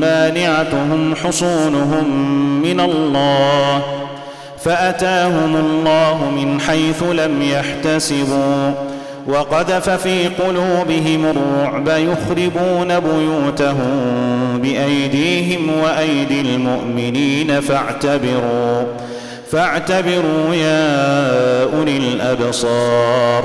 مانعتهم حصونهم من الله فأتاهم الله من حيث لم يحتسبوا. وقذف في قلوبهم الرعب يخربون بيوتهم بأيديهم وأيدي المؤمنين. فاعتبروا فاعتبروا يا أولي الأبصار.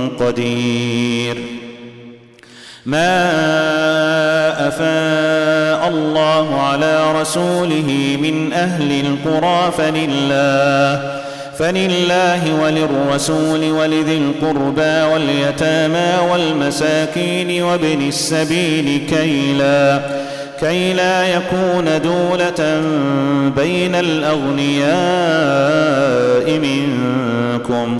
قدير. ما أفاء الله على رسوله من أهل القرى فلله فلله وللرسول ولذي القربى واليتامى والمساكين وابن السبيل كي لا كي لا يكون دولة بين الأغنياء منكم.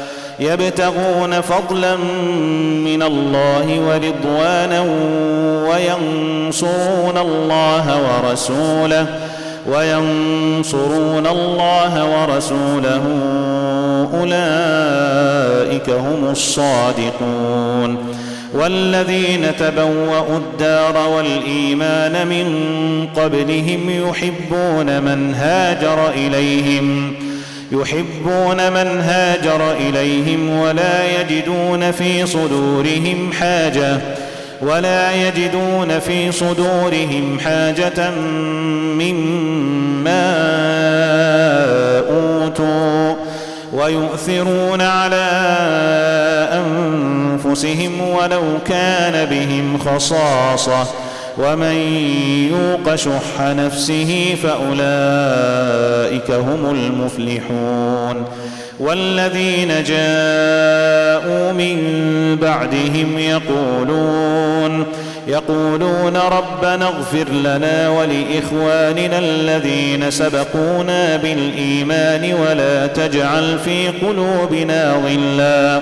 يبتغون فضلا من الله ورضوانا وينصرون الله ورسوله وينصرون الله ورسوله. أولئك هم الصادقون. والذين تبوأوا الدار والإيمان من قبلهم يحبون من هاجر إليهم. يحبون من هاجر إليهم ولا يجدون في صدورهم حاجة ولا يجدون في صدورهم حاجة مما أوتوا ويؤثرون على أنفسهم ولو كان بهم خصاصة. ومن يوق شح نفسه فأولئك هم المفلحون والذين جاءوا من بعدهم يقولون يقولون ربنا اغفر لنا ولإخواننا الذين سبقونا بالإيمان ولا تجعل في قلوبنا غلا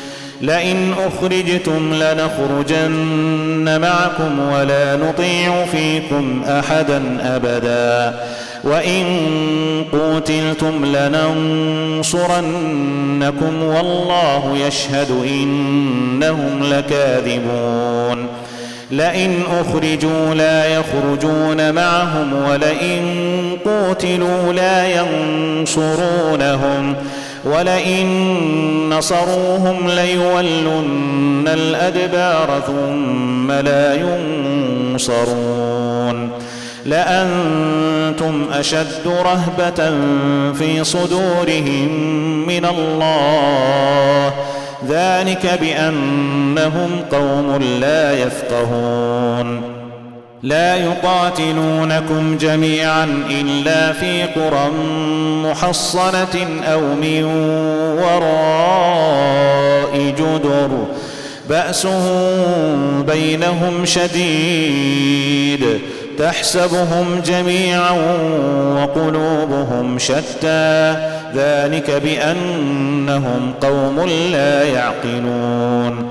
لئن أخرجتم لنخرجن معكم ولا نطيع فيكم أحدا أبدا. وإن قوتلتم لننصرنكم والله يشهد إنهم لكاذبون. لئن أخرجوا لا يخرجون معهم ولئن قوتلوا لا ينصرونهم. ولئن نصروهم ليولن الأدبار ثم لا ينصرون. لأنتم أشد رهبة في صدورهم من الله. ذلك بأنهم قوم لا يفقهون. لا يقاتلونكم جميعا إلا في قرى محصنة أو من وراء جدر. بأسهم بينهم شديد. تحسبهم جميعا وقلوبهم شتى. ذلك بأنهم قوم لا يعقلون.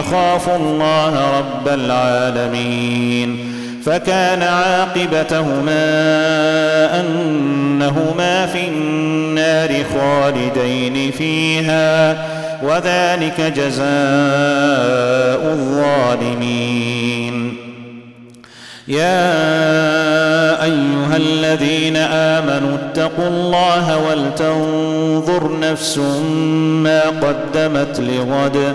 اخاف الله رب العالمين. فكان عاقبتهما أنهما في النار خالدين فيها وذلك جزاء الظالمين. يا أيها الذين آمنوا اتقوا الله ولتنظر نفس ما قدمت لغد.